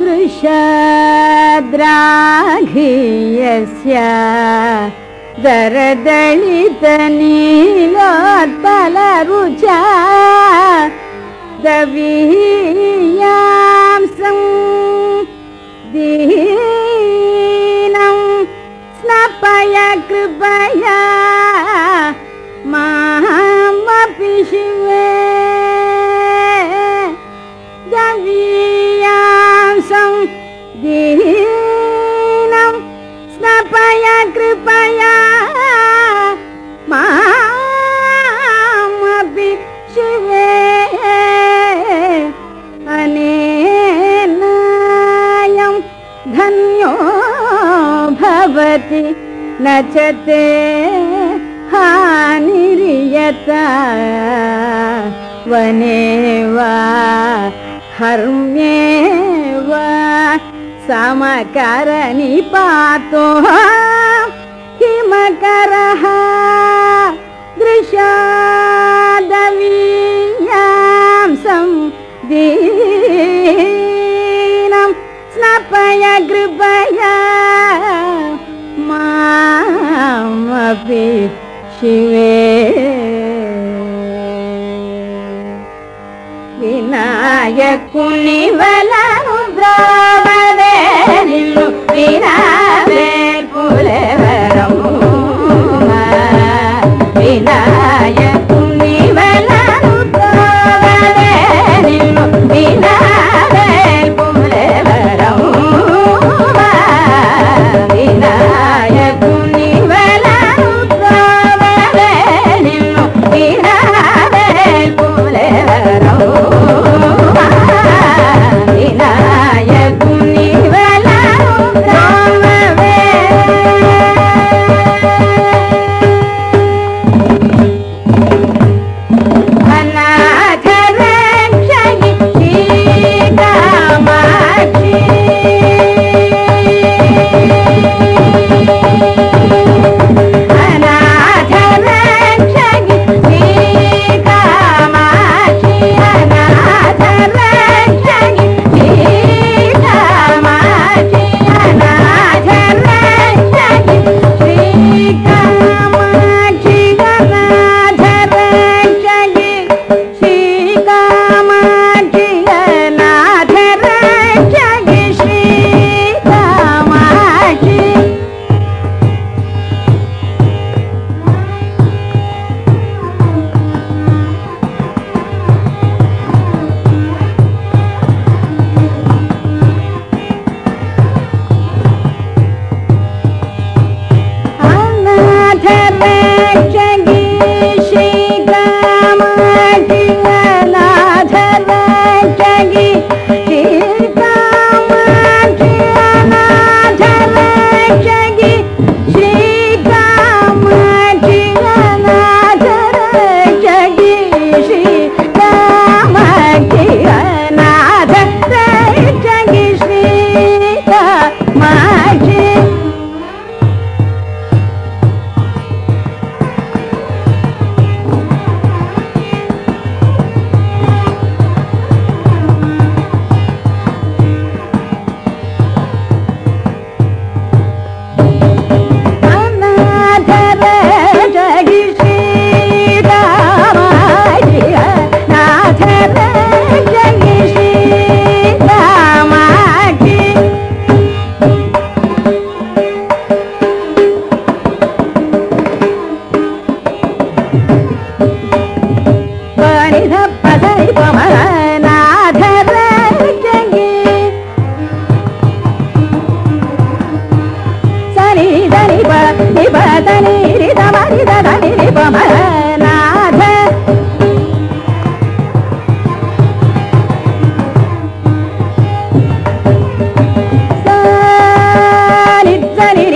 दृशद्राघीयस्य दरदलितनीलोत्पलरुचा दवीयां सं दीनं स्नपय कृपया मामपि शिवे। कृपया मामपि शिवे अनेनायं धन्यो भवति न च ते हानिर्यता। वने वा हर्मे समकरनि पातु किमकरः दृशादवीयां सं दीनं स्नपय कृपया मामपि शिवे। विनाय कुणिबलं Mira. Dertleri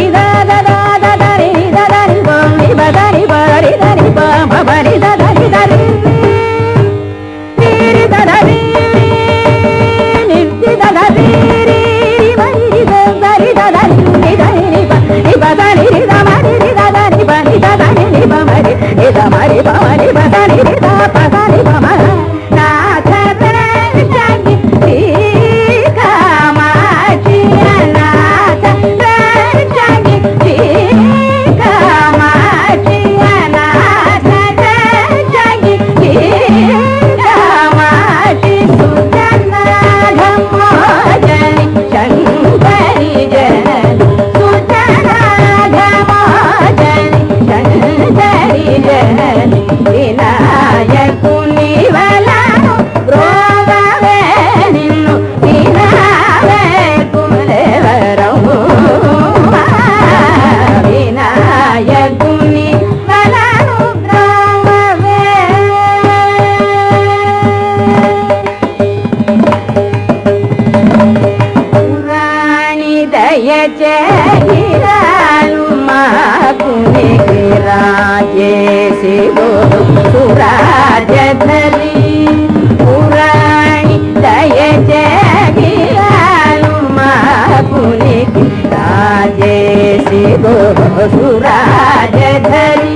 ಗೋ ಸುರಾಜಧರಿ ಪುರಾಣಿ ದಯ ಜಗಿಯಾನು ಮಾಪುನಿ ರಾಜೇಶಿ ಗೋ ಸುರಾಜಧರಿ